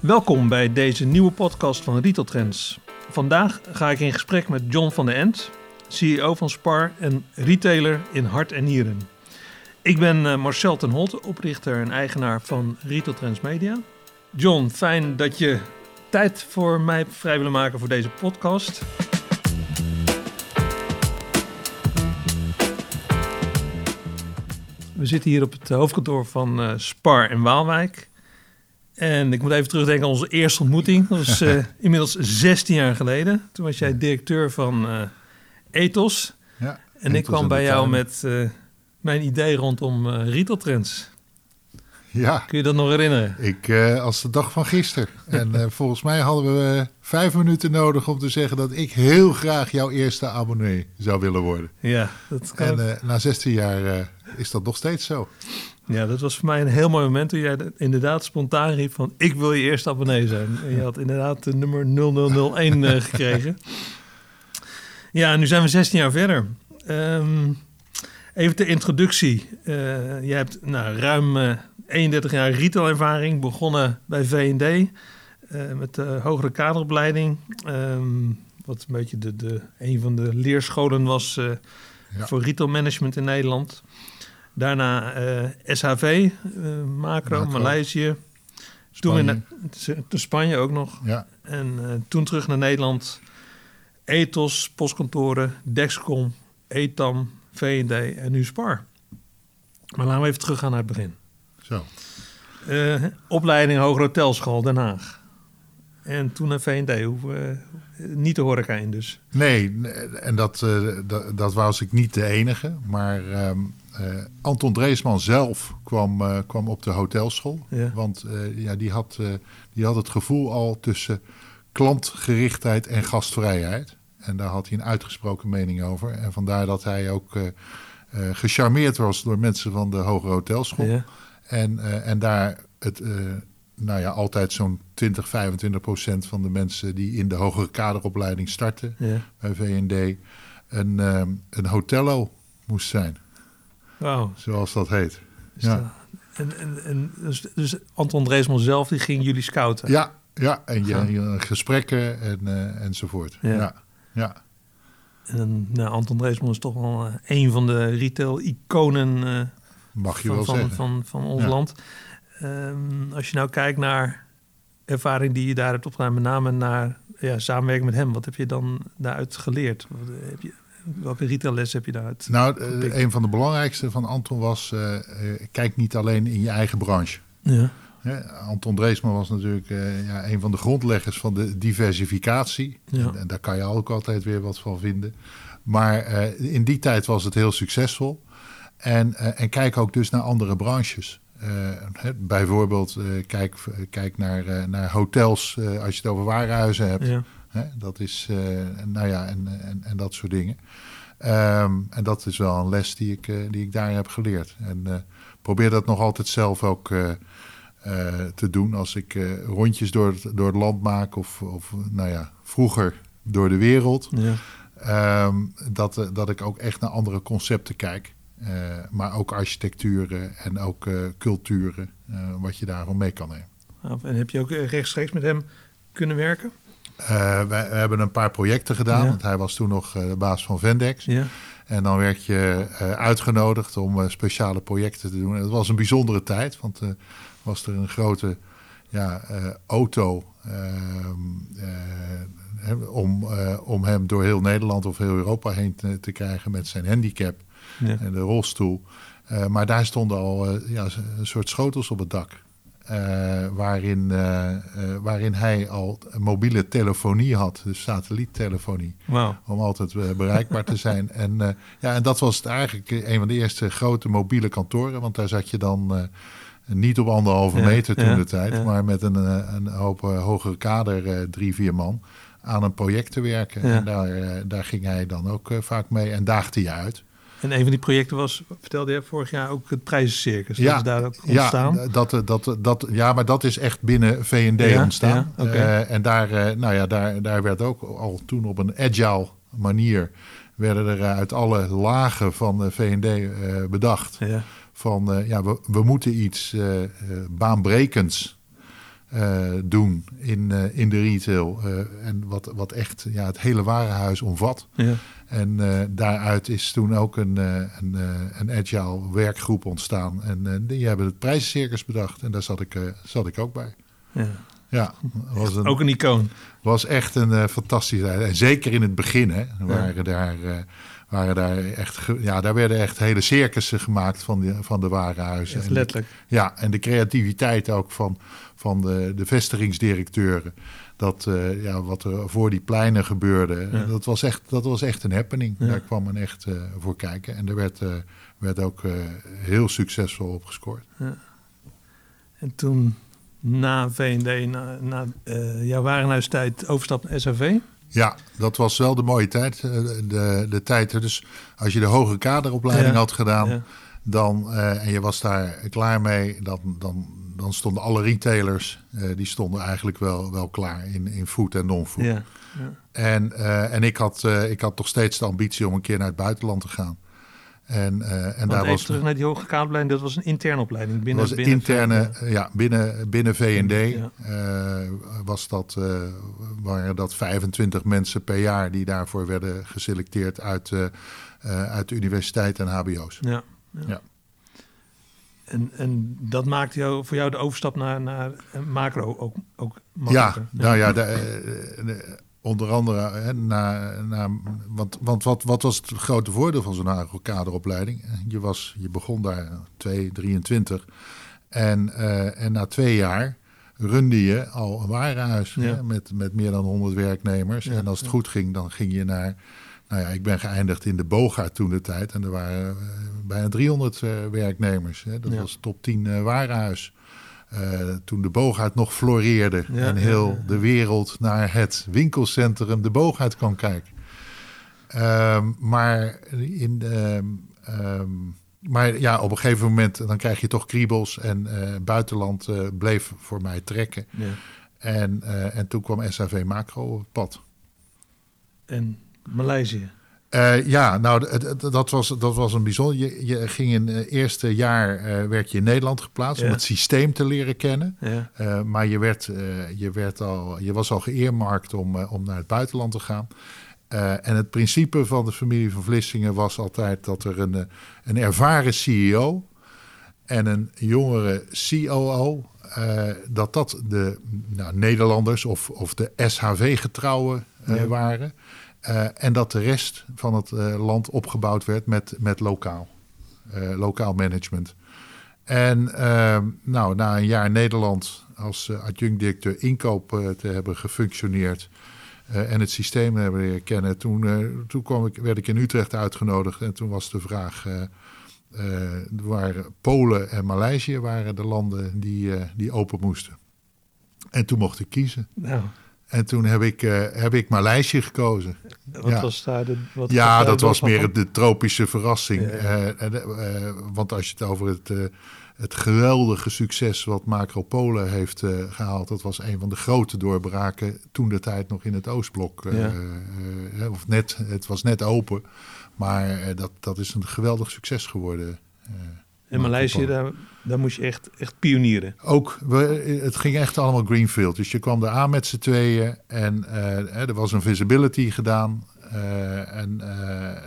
Welkom bij deze nieuwe podcast van Retail Trends. Vandaag ga ik in gesprek met John van der End, CEO van Spar en retailer in hart en nieren. Ik ben eh, Marcel ten Holt, oprichter en eigenaar van Retail Trends Media. John, fijn dat je tijd voor mij vrij willen maken voor deze podcast. We zitten hier op het hoofdkantoor van uh, Spar in Waalwijk. En ik moet even terugdenken aan onze eerste ontmoeting. Dat was uh, inmiddels 16 jaar geleden. Toen was jij directeur van uh, Ethos. Ja, en ik kwam bij jou met uh, mijn idee rondom retail trends. Ja. Kun je dat nog herinneren? Ik, als de dag van gisteren. en volgens mij hadden we vijf minuten nodig om te zeggen dat ik heel graag jouw eerste abonnee zou willen worden. Ja, dat kan. En na 16 jaar is dat nog steeds zo. Ja, dat was voor mij een heel mooi moment toen jij inderdaad spontaan riep van... ik wil je eerste abonnee zijn. En je had inderdaad de nummer 0001 uh, gekregen. Ja, nu zijn we 16 jaar verder. Um, even de introductie. Uh, je hebt nou, ruim uh, 31 jaar retailervaring, begonnen bij V&D... met de hogere kaderopleiding... Um, wat een beetje de, de, een van de leerscholen was ja. voor retailmanagement in Nederland... Daarna uh, SHV, uh, macro, macro, Maleisië. Spanje. Toen in de, Spanje ook nog. Ja. En uh, toen terug naar Nederland. Ethos, postkantoren, Dexcom, Etam, V&D en nu Spar. Maar laten we even teruggaan naar het begin. Zo. opleiding Hoger Hotelschool Den Haag. En toen naar V&D. Hoe, niet de horeca in dus. Nee, en dat, dat, dat was ik niet de enige. Maar... Um, uh, Anton Dreesman zelf kwam, uh, kwam op de hotelschool. Ja. Want uh, ja, die, had, die had het gevoel al tussen klantgerichtheid en gastvrijheid. En daar had hij een uitgesproken mening over. En vandaar dat hij ook gecharmeerd was door mensen van de Hogere Hotelschool. Ja. En, en daar het, nou ja, altijd zo'n 20, 25 procent van de mensen die in de hogere kaderopleiding starten ja. bij VND een, een hotello moest zijn. Wow. Zoals dat heet. Dus ja. En, en, en dus, dus Anton Dreesman zelf, die ging jullie scouten? Ja, ja en je, gesprekken en, uh, enzovoort. Ja. ja. ja. En nou, Anton Dreesman is toch wel uh, een van de retail-iconen uh, Mag je van, wel van, zeggen. van, van ons ja. land. Um, als je nou kijkt naar ervaring die je daar hebt opgedaan, met name naar ja, samenwerking met hem, wat heb je dan daaruit geleerd? Wat, heb je, welke retailles heb je daaruit? Nou, uh, een van de belangrijkste van Anton was: uh, uh, kijk niet alleen in je eigen branche. Ja. Anton Dreesman was natuurlijk ja, een van de grondleggers van de diversificatie. Ja. En, en, daar kan je ook altijd weer wat van vinden. Maar in die tijd was het heel succesvol. En, en kijk ook dus naar andere branches. He, bijvoorbeeld, kijk, kijk naar, naar hotels als je het over warenhuizen hebt. Ja. Hè, dat is, uh, nou ja, en, en, en dat soort dingen. Um, en dat is wel een les die ik, uh, die ik daar heb geleerd. En uh, probeer dat nog altijd zelf ook te doen als ik rondjes door het, door het land maak of, of, nou ja, vroeger door de wereld. Ja. Um, dat, dat ik ook echt naar andere concepten kijk. maar ook architecturen en ook culturen, wat je daarom mee kan nemen. En heb je ook rechtstreeks met hem kunnen werken? Uh, wij hebben een paar projecten gedaan, Ja. want hij was toen nog uh, de baas van Vendex. Ja. En dan werd je uh, uitgenodigd om speciale projecten te doen. En het was een bijzondere tijd, want was er een grote ja, auto ehm, om, om hem door heel Nederland of heel Europa heen te, te krijgen met zijn handicap Ja. en de rolstoel. maar daar stonden al ja, een soort schotels op het dak. Uh, waarin, uh, uh, waarin hij al mobiele telefonie had, dus satelliettelefonie, Wow. om altijd bereikbaar te zijn. En, ja, en dat was het eigenlijk een van de eerste grote mobiele kantoren, want daar zat je dan niet op anderhalve Ja, meter toen ja, de tijd, ja. maar met een, een hoop hogere kader, drie, vier man, aan een project te werken. En daar, daar ging hij dan ook vaak mee en daagde je uit. En een van die projecten was, vertelde je vorig jaar ook het prijzencircus. Ja, dat is daar ook ontstaan. Ja, dat, dat, dat, ja, maar dat is echt binnen Ja, ontstaan. ja. Eh, en daar, eh, nou ja, daar, daar werd ook al toen op een agile manier... werden er eh, uit alle lagen van eh, bedacht... Ja. van ja, we, we moeten iets baanbrekends doen in, eh, in de retail. eh, en wat, wat echt ja, het hele warenhuis omvat. Ja. En eh, daaruit is toen ook een, eh, een, eh, een agile werkgroep ontstaan. En eh, die hebben het prijzencircus bedacht. En daar zat ik, eh, zat ik ook bij. Ja. Ja, was een, Ook een icoon. was echt een eh, fantastische tijd. En zeker in het begin hè, waren, daar, eh, waren daar echt... Ja, daar werden echt hele circussen gemaakt van de, van de warenhuizen. Echt En- letterlijk. ja, en de creativiteit ook van, van de, de vestigingsdirecteuren. Dat, eh, ja, wat er voor die pleinen gebeurde, Ja. dat, was echt, dat was echt een happening. Ja. Daar kwam men echt eh, voor kijken. En er werd, eh, werd ook eh, heel succesvol op gescoord. En toen na V&D, na, na eh, jouw warenhuistijd, overstap naar SAV. Ja, dat was wel de mooie tijd. eh, De, de tijd, dus als je de hoge kaderopleiding Ja. had gedaan... Ja. dan, eh, en je was daar klaar mee, dan, dan, dan stonden alle retailers... eh, die stonden eigenlijk wel, wel klaar in, in food en non-food. Ja. Ja. En, en ik, had, ik had toch steeds de ambitie om een keer naar het buitenland te gaan. En, eh, en daar even was, terug naar die hoge kaderopleiding. Dat was een interne opleiding. Binnen, was binnen interne, ja, binnen, binnen V&D Ja. eh, was dat, eh, waren dat 25 mensen per jaar die daarvoor werden geselecteerd uit, uit de universiteit en hbo's. Ja. ja. Ja. En, en dat maakte jou, voor jou de overstap naar, naar macro ook, ook Ja, makkelijker. nou ja, de, de- onder andere, hè, na, na, want, want wat, wat was het grote voordeel van zo'n agrokaderopleiding? Je, was, je begon daar 2, 23 en, eh, en na twee jaar runde je al een warenhuis Ja. hè, met, met meer dan 100 werknemers. Ja, en als het ja. goed ging, dan ging je naar, nou ja, ik ben geëindigd in de Bogaert toen de tijd en er waren eh, bijna 300 eh, werknemers. Hè. Dat was top 10 eh, warenhuis. Eh, toen de Boogaard nog floreerde Ja, en heel ja, ja. de wereld naar het winkelcentrum de Boogaard kwam kijken. Ehm, maar, in, ehm, ehm, maar ja, op een gegeven moment dan krijg je toch kriebels en eh, buitenland eh, bleef voor mij trekken. Ja. En, en toen kwam SAV Macro op pad. En Maleisië. Eh, ja, nou, dat was, dat was een bijzonder. Je, je ging in het eerste jaar eh, werd je in Nederland geplaatst Ja. om het systeem te leren kennen. Ja. Eh, maar je, werd, eh, je, werd al, je was al geëermarkt om, eh, om naar het buitenland te gaan. Eh, en het principe van de familie van Vlissingen was altijd dat er een, eh, een ervaren CEO en een jongere COO, eh, dat dat de nou, Nederlanders of, of de SHV-getrouwen eh, Ja. waren. Eh, en dat de rest van het eh, land opgebouwd werd met, met lokaal, eh, lokaal management. En ehm, nou, na een jaar Nederland als uh, adjunct-directeur inkoop te hebben gefunctioneerd en het systeem hebben leren kennen, toen, toen kwam ik, werd ik in Utrecht uitgenodigd en toen was de vraag, er waren Polen en Maleisië waren de landen die, die open moesten. En toen mocht ik kiezen. Nou, En toen heb ik, eh, heb ik Maleisië gekozen. wat Ja. was daar de... Wat Ja, dat was meer van? de tropische verrassing. Ja. Eh, eh, want als je het over het, het geweldige succes wat Macropolen heeft eh, gehaald, dat was een van de grote doorbraken toen de tijd nog in het Oostblok. Ja. of net, het was net open, maar dat, dat is een geweldig succes geworden. Eh. En Maleisië, daar, daar moest je echt, echt pionieren. Ook, we, het ging echt allemaal greenfield. Dus je kwam er aan met z'n tweeën en eh, er was een visibility gedaan. eh, en, eh,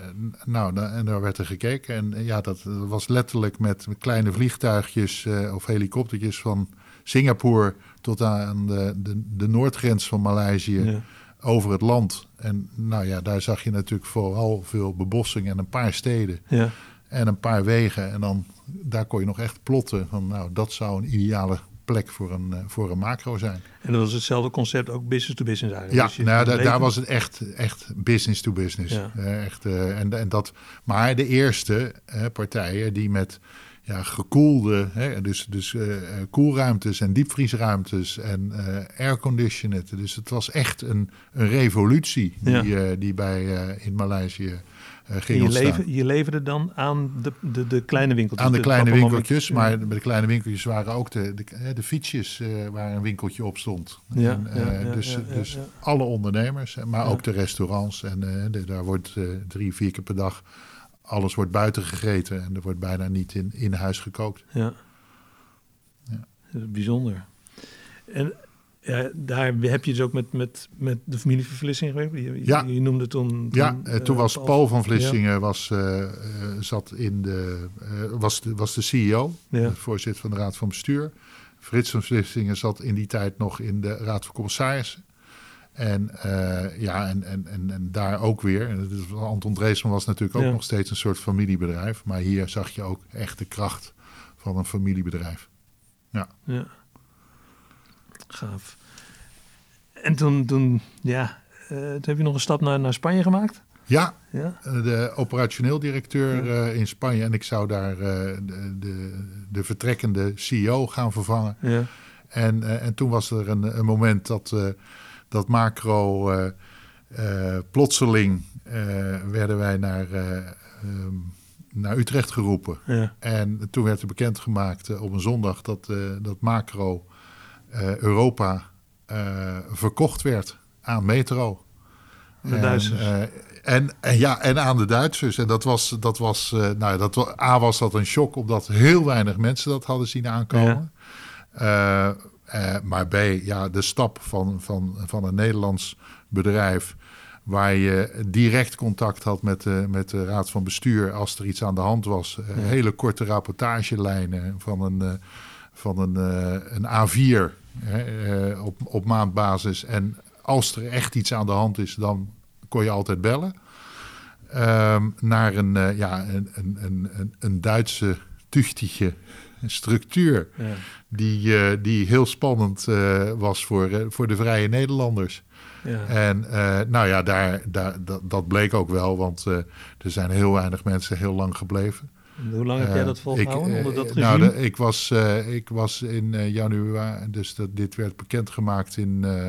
nou, en daar werd er gekeken. En eh, ja, dat was letterlijk met kleine vliegtuigjes eh, of helikoptertjes van Singapore tot aan de, de, de noordgrens van Maleisië Ja. over het land. En nou ja, daar zag je natuurlijk vooral veel bebossing en een paar steden Ja. En een paar wegen. En dan daar kon je nog echt plotten van nou, dat zou een ideale plek voor een, eh, voor een macro zijn. En dat was hetzelfde concept, ook business to business eigenlijk. Ja, Dus nou, da- leven- daar was het echt, echt business to business. Ja. Eh, echt, eh, en, en dat, maar de eerste eh, partijen die met ja, gekoelde, hè, dus, dus koelruimtes en diepvriesruimtes en eh airconditioned. Dus het was echt een, een revolutie die, Ja. die bij, in Maleisië ging je, ontstaan. lever, je leverde dan aan de, de, de kleine winkeltjes. Aan de kleine winkeltjes, maar bij de kleine winkeltjes waren ook de, de, eh, de fietsjes eh, waar een winkeltje op stond. Ja, En, ja, eh, dus ja, dus alle ondernemers, eh, maar ook de restaurants. En eh, daar wordt eh, drie, vier keer per dag, alles wordt buiten gegeten. En er wordt bijna niet in, in huis gekookt. Ja. Ja. Dat is bijzonder. En ja, daar heb je dus ook met, met, met de familie van Vlissingen gewerkt. Je, Ja. je noemde toen... Ja, toen, eh, eh, toen was Paul- van Vlissingen was, eh, zat in de, was, de, was de CEO, Ja. de voorzitter van de Raad van Bestuur. Frits van Vlissingen zat in die tijd nog in de Raad van Commissarissen. En, ja, en, en, en, en daar ook weer. En Anton Dreesman was natuurlijk ook Ja. nog steeds een soort familiebedrijf. Maar hier zag je ook echt de kracht van een familiebedrijf. Ja. Gaaf. En toen, toen ja, eh, toen heb je nog een stap naar, naar Spanje gemaakt. Ja, Ja, de operationeel directeur Ja. eh, in Spanje. En ik zou daar eh, de, de, de vertrekkende CEO gaan vervangen. ja, En, eh, en toen was er een, een moment dat, eh, dat macro eh, eh, plotseling eh, werden wij naar, eh, ehm, naar Utrecht geroepen. ja, En toen werd er bekendgemaakt eh, op een zondag dat, eh, dat macro eh, Europa eh, verkocht werd aan Metro. De En, Duitsers. eh, en, en ja, en aan de Duitsers. En dat was, dat was, eh, nou, dat, A was dat een shock, omdat heel weinig mensen dat hadden zien aankomen. Eh, eh, maar B, ja, de stap van, van, van een Nederlands bedrijf. Waar je direct contact had met de, met de raad van bestuur als er iets aan de hand was. Eh, Hele korte rapportagelijnen van een, eh, van een, eh, een A4 hè, eh, op, op maandbasis. En als er echt iets aan de hand is, dan kon je altijd bellen. Ehm, naar een, eh, ja, een, een, een, een, een Duitse tuchtige structuur. ja. Die, eh, die heel spannend was voor, voor de Vrije Nederlanders. ja. En nou ja, daar, daar, dat, dat bleek ook wel, want er zijn heel weinig mensen heel lang gebleven. Hoe lang heb jij Eh, dat volgehouden ik, onder eh, dat regime? nou, de- ik, was, eh, ik was in eh, januari, dus dat, dit werd bekendgemaakt in, eh,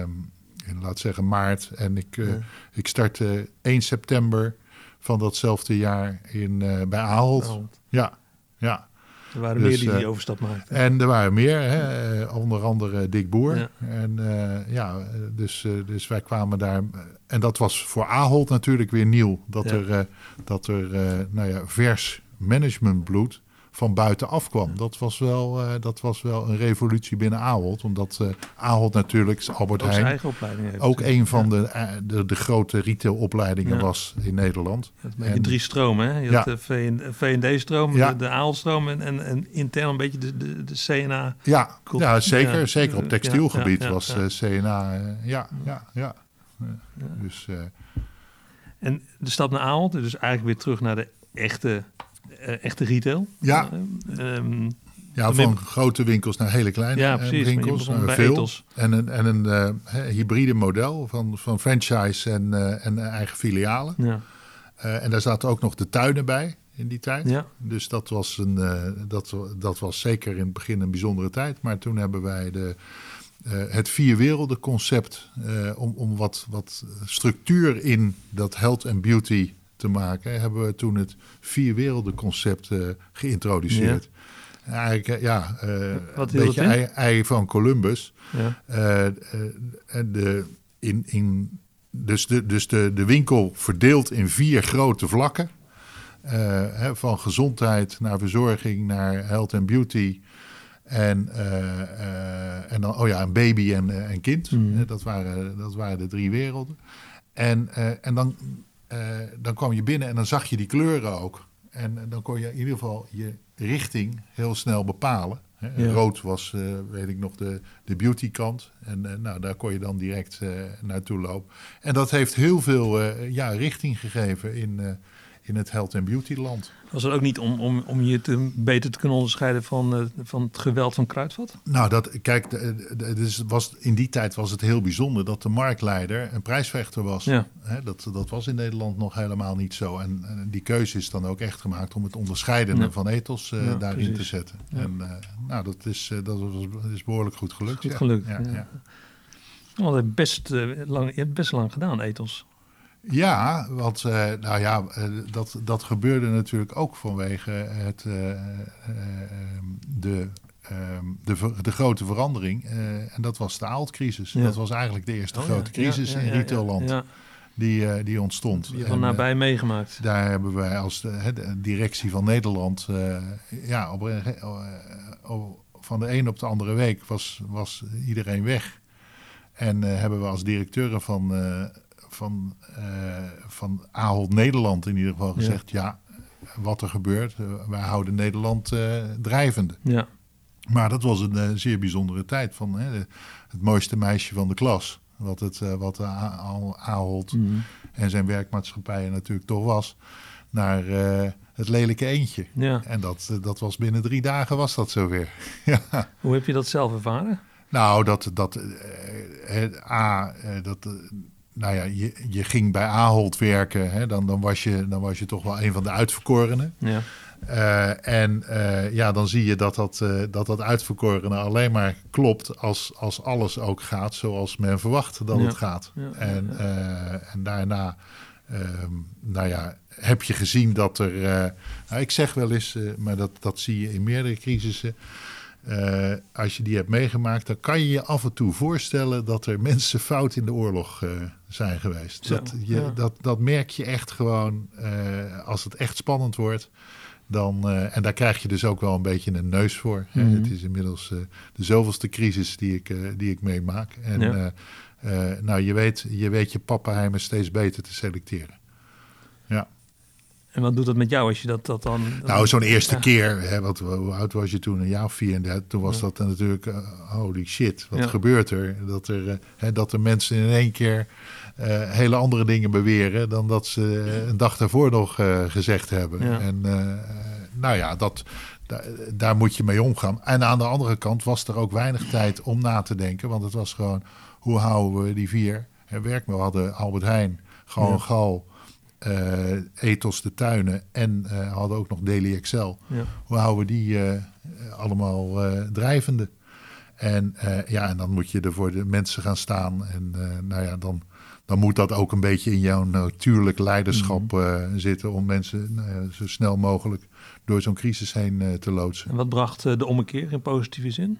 in, laat zeggen, maart. En ik, eh, Ja. ik startte 1 september van datzelfde jaar in, eh, bij Ahold. Ja, ja. er waren Dus, meer die die eh, overstap maakten. En er waren meer, hè, eh, onder andere Dick Boer. Ja. En eh, ja, eh, dus, eh, dus wij kwamen daar. eh, En dat was voor Ahold natuurlijk weer nieuw. Dat Ja. er, eh, dat er eh, nou ja, vers managementbloed van buitenaf kwam. Dat, was wel, eh, dat was wel een revolutie binnen Ahold. Omdat eh Ahold natuurlijk, Albert ook Heijn, heeft. ook een van Ja. de, eh, de, de grote retailopleidingen Ja. was in Nederland. En- drie stromen. Hè? Je Ja. had de V&D-stroom, de, de AAL-stroom en, en, en intern een beetje de, de, de CNA. Ja, ja zeker. Zeker op textielgebied was CNA. ja, ja, ja. Dus En de stap naar Ahold, dus eigenlijk weer terug naar de echte, echte retail. Ja. Eh, ehm, ja, van grote winkels naar hele kleine Ja, eh, precies, winkels. eh, veel. En een, en een eh, hybride model van, van franchise en, eh, en eigen filialen. ja. Eh, en daar zaten ook nog de tuinen bij in die tijd. Ja. Dus dat was, een, eh, dat, dat was zeker in het begin een bijzondere tijd. Maar toen hebben wij de, eh, het vier werelden concept eh, om, om wat, wat structuur in dat health en beauty te maken, hebben we toen het vier werelden concept eh, geïntroduceerd. Eigenlijk, eh, ja, eh, Wat een beetje ei, ei van Columbus. Ja. En de, in, in, dus de, dus de, de winkel verdeeld in vier grote vlakken. Hè, van gezondheid naar verzorging naar health and beauty. En, en dan, oh ja, een baby en, en kind. Eh, dat, waren, dat waren de drie werelden. En, en dan, eh, dan kwam je binnen en dan zag je die kleuren ook. En eh, dan kon je in ieder geval je richting heel snel bepalen. Hè. Ja. Rood was, eh, weet ik nog, de, de beauty kant. En nou, daar kon je dan direct naartoe lopen. En dat heeft heel veel ja, richting gegeven in, in het health and beauty land. Was het ook niet om, om, om je te, beter te kunnen onderscheiden van, eh, van het geweld van Kruidvat? Nou, dat, kijk, de- de- dus was, in die tijd was het heel bijzonder dat de marktleider een prijsvechter was. Ja. Dat, dat was in Nederland nog helemaal niet zo. En, en die keuze is dan ook echt gemaakt om het onderscheidende Ja. van ethos eh, Ja, daarin te zetten. En eh, nou, dat is, dat was, is behoorlijk goed gelukt. Goed gelukt, Ja, ja. best, lang, je hebt best lang gedaan, Ethos. Ja, want eh, nou ja, eh, dat, dat gebeurde natuurlijk ook vanwege het, eh, de, ehm, de, de grote verandering. en dat was de aaldcrisis. Ja. Dat was eigenlijk de eerste Oh, grote ja, crisis ja, in retailland Die, die ontstond. die van nabij meegemaakt. daar hebben wij als de, directie van Nederland ja, op, eh, op- van de een op de andere week was, was iedereen weg. En hebben we als directeuren van, van, uh, van Ahold Nederland in ieder geval gezegd... ja, wat er gebeurt, wij houden Nederland drijvende. Ja. Maar dat was een zeer bijzondere tijd van hè, het mooiste meisje van de klas. Wat, het, wat Ahold mm. en zijn werkmaatschappijen natuurlijk toch was. Naar het lelijke eentje. Ja. En dat, dat was binnen drie dagen was dat zo weer. ja. Hoe heb je dat zelf ervaren? Nou, dat, dat uh, A, uh, dat, nou ja, je, je ging bij Ahold werken, hè, dan, dan, was je, dan was je toch wel een van de uitverkorenen. Ja. en ja, dan zie je dat dat, dat dat uitverkorene alleen maar klopt als, als alles ook gaat zoals men verwacht dat Ja. het gaat. Ja, En, en daarna, ehm, nou ja, heb je gezien dat er, nou, ik zeg wel eens, maar dat, dat zie je in meerdere crisissen. Uh, als je die hebt meegemaakt, dan kan je je af en toe voorstellen dat er mensen fout in de oorlog uh, zijn geweest. Zo, dat, je, ja. dat, dat merk je echt gewoon uh, als het echt spannend wordt. Dan, en daar krijg je dus ook wel een beetje een neus voor. Mhm. Hè. Het is inmiddels de zoveelste crisis die ik, die ik meemaak. En Ja. nou, je weet, je weet je pappenheimen steeds beter te selecteren. Ja. En wat doet dat met jou als je dat, dat dan... Nou, zo'n eerste Ja. keer, hè, wat, hoe oud was je toen? Een jaar of 34. Toen was Ja. dat natuurlijk, eh, holy shit, wat Ja. gebeurt er? Dat er, eh, hè, dat er mensen in één keer eh, hele andere dingen beweren dan dat ze een dag daarvoor nog gezegd hebben. En nou ja, dat, da- daar moet je mee omgaan. En aan de andere kant was er ook weinig tijd om na te denken, want het was gewoon, hoe houden we die vier? Hè, werk, we hadden Albert Heijn, gewoon. Gal, eh, Ethos de Tuinen en eh, hadden ook nog Daily Excel. Ja. Hoe houden we die eh, allemaal eh, drijvende? En eh, ja, en dan moet je er voor de mensen gaan staan. En eh, nou ja, dan, dan moet dat ook een beetje in jouw natuurlijk leiderschap eh, zitten om mensen nou ja, zo snel mogelijk door zo'n crisis heen eh, te loodsen. En wat bracht eh, de ommekeer in positieve zin?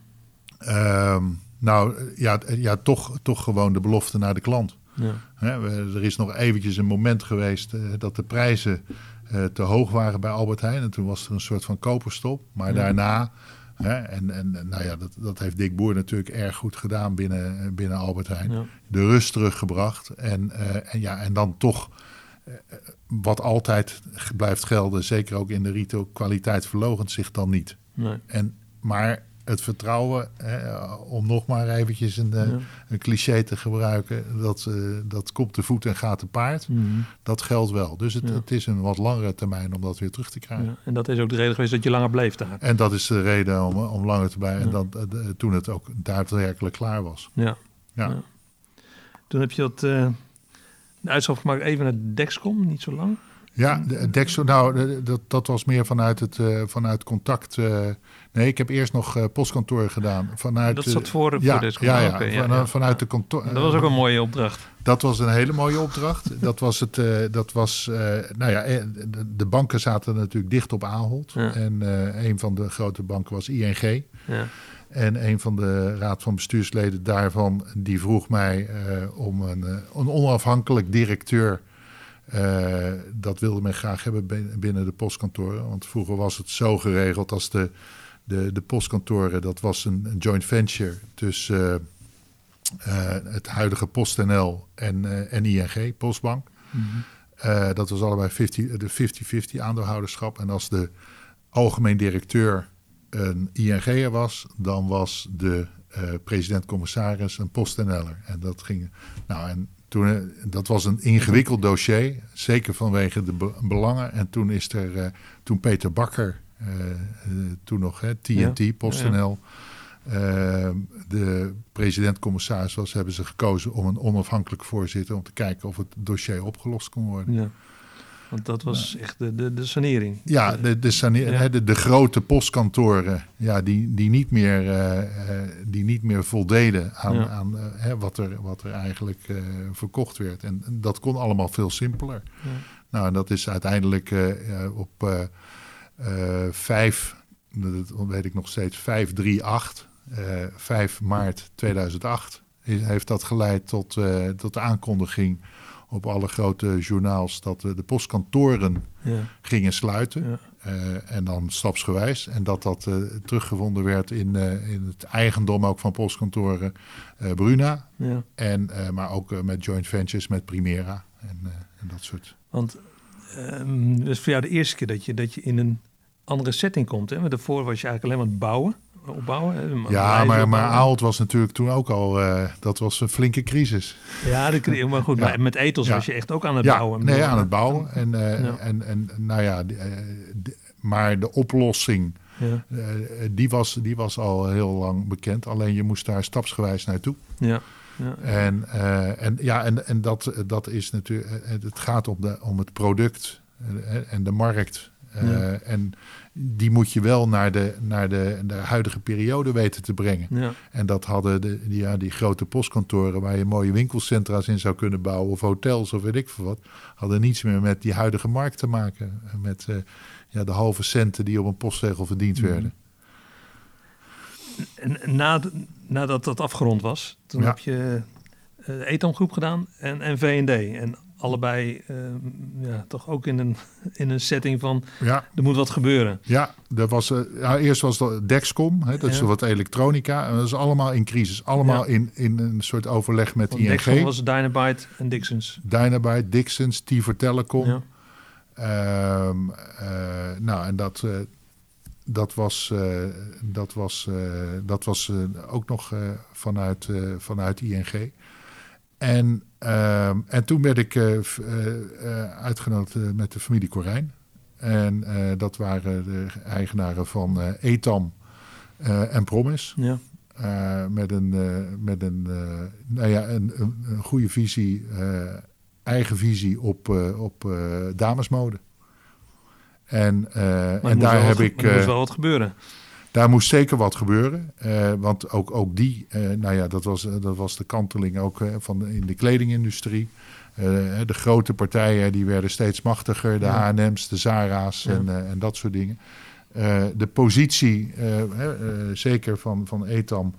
Ehm, nou ja, ja toch, toch gewoon de belofte naar de klant. Ja. Er is nog eventjes een moment geweest eh, dat de prijzen eh, te hoog waren bij Albert Heijn. En toen was er een soort van koperstop. Maar Ja. daarna, hè, en, en nou ja, dat, dat heeft Dick Boer natuurlijk erg goed gedaan binnen, eh, binnen Albert Heijn. Ja. De rust teruggebracht. En, en, ja, en dan toch, wat altijd blijft gelden, zeker ook in de retail, kwaliteit verlogent zich dan niet. Nee. En, maar het vertrouwen, hè, om nog maar eventjes een, eh, Ja. een cliché te gebruiken, dat, eh, dat komt te voet en gaat te paard. Mhm. Dat geldt wel. Dus het, Ja. het is een wat langere termijn om dat weer terug te krijgen. Ja. En dat is ook de reden geweest dat je langer bleef daar. En dat is de reden om, om langer te blijven. En dat, eh, toen het ook daadwerkelijk klaar was. Ja. Ja. Toen heb je dat, eh, de uitstap gemaakt even naar Dexcom, niet zo lang. Ja, de, Dexo, nou, de- dat, dat was meer vanuit, het, vanuit contact. Nee, ik heb eerst nog eh, postkantoor gedaan. Vanuit, Dat eh, zat voor, ja, voor. Ja, ja, Oké, ja, ja. vanuit de kantoor. Dat was ook een mooie opdracht. Dat was een hele mooie opdracht. dat was het. eh, dat was, eh, nou ja, eh, de, banken zaten natuurlijk dicht op Ahold. Ja. En eh, een van de grote banken was ING. Ja. En een van de raad van bestuursleden daarvan, die vroeg mij eh, om een, eh, een onafhankelijk directeur. eh, dat wilde men graag hebben bin- binnen de postkantoren. Want vroeger was het zo geregeld als de, de, de postkantoren, dat was een, een joint venture tussen eh, eh, het huidige PostNL en, eh, en ING, Postbank. Mhm. Dat was allebei 50, de 50-50 aandeelhouderschap. En als de algemeen directeur een ING'er was, dan was de president-commissaris een PostNL'er. En dat ging. Nou, en toen, dat was een ingewikkeld dossier, zeker vanwege de be- belangen. En toen is er, toen Peter Bakker, toen nog hè, TNT, Ja, PostNL, eh, de president-commissaris was, hebben ze gekozen om een onafhankelijk voorzitter om te kijken of het dossier opgelost kon worden. ja. Want dat was echt de, de, de sanering. Ja, de, de, sane- Ja. hè, de, de grote postkantoren ja, die, die, niet meer, eh, eh, die niet meer voldeden aan, Ja. aan eh, hè, wat, er, wat er eigenlijk eh, verkocht werd. En dat kon allemaal veel simpeler. Ja. Nou, en dat is uiteindelijk eh, eh, op eh eh, 5, dat weet ik nog steeds, 538, eh 5 maart 2008, is- heeft dat geleid tot, eh, tot de aankondiging op alle grote journaals dat de postkantoren Ja. gingen sluiten. Ja. Eh, en dan stapsgewijs. En dat dat eh, teruggevonden werd in, eh, in het eigendom ook van postkantoren eh, Bruna. Ja. En, eh, maar ook eh, met joint ventures met Primera en, eh, en dat soort. Want ehm dat is voor jou de eerste keer dat je, dat je in een andere setting komt. Hè? Want daarvoor was je eigenlijk alleen maar aan het bouwen, opbouwen. Hè? Ja, maar, maar. Aalt was natuurlijk toen ook al, eh, dat was een flinke crisis. Ja, kreeg- maar goed, Ja. maar met Ethos Ja. was je echt ook aan het ja, bouwen. nee, aan het bouwen. En, eh, en, en nou ja, eh, maar de oplossing, die, was, die was al heel lang bekend. Alleen je moest daar stapsgewijs naartoe. ja, ja. En, en, ja, en, en dat, dat is natuurlijk, het gaat om, de, om het product en de markt. Eh, Ja. En die moet je wel naar, de, naar de, de huidige periode weten te brengen. ja. En dat hadden de, die, ja, die grote postkantoren waar je mooie winkelcentra's in zou kunnen bouwen, of hotels of weet ik veel wat, hadden niets meer met die huidige markt te maken. Met eh, ja, de halve centen die op een postzegel verdiend Mhm. werden. En na, nadat dat afgerond was, toen Ja. heb je uh, Etam groep gedaan en, en V&D. En allebei eh, ja, toch ook in een, in een setting van Ja, er moet wat gebeuren. Ja, er was, eh, ja, eerst was dat Dexcom, hè, dat is wat elektronica. En dat is allemaal in crisis. Allemaal in, in een soort overleg met Want ING. Dexcom was Dynabyte en Dixons. Dynabyte, Dixons, Tiver Telecom. Ehm, eh, nou, en dat, eh, dat was, dat was, dat was ook nog vanuit, vanuit ING. En, ehm, en toen werd ik eh, eh, eh, uitgenodigd met de familie Corijn. En dat waren de eigenaren van Etam en Promis. Ja. Met een, met een, nou ja, een, een, goede visie, eigen visie op, op damesmode. En, en daar heb ik. er moest wel wat gebeuren. Daar moest zeker wat gebeuren. eh, want ook, ook die, eh, nou ja, dat was, dat was de kanteling ook eh, van de, in de kledingindustrie. Eh, de grote partijen die werden steeds machtiger. De Ja. H&M's, de Zara's Ja. en, eh, en dat soort dingen. Eh, de positie, eh, eh, eh, zeker van, van Etam,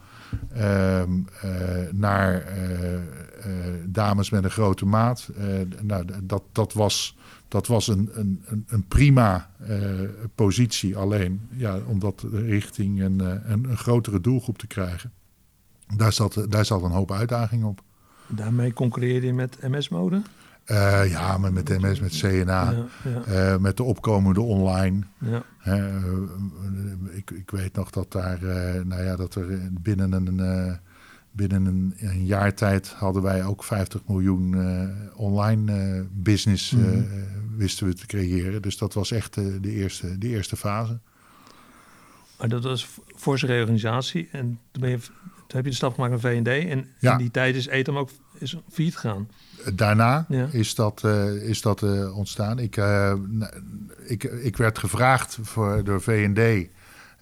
ehm, eh, naar eh, eh, dames met een grote maat. eh, nou, dat, dat was, dat was een, een, een- een prima eh, positie. Alleen ja, om dat richting een, eh, een, een grotere doelgroep te krijgen. Daar zat, daar zat een hoop uitdaging op. Daarmee concurreerde je met MS-mode. Eh, ja, maar met MS, met CNA, Ja, ja, met de opkomende online. ja. Ik, ik weet nog dat daar, nou ja, dat er binnen een, binnen een, een jaar tijd hadden wij ook 50 miljoen eh, online eh, business eh, Mhm. wisten we te creëren. Dus dat was echt eh, de, eerste, de eerste fase. Maar dat was voor zijn reorganisatie. En toen, ben je, toen heb je de stap gemaakt naar V&D. En Ja. in die tijd is Etam ook is failliet gegaan. Daarna Ja. is dat, eh, is dat eh, ontstaan. Ik, eh, ik, ik werd gevraagd voor, door V&D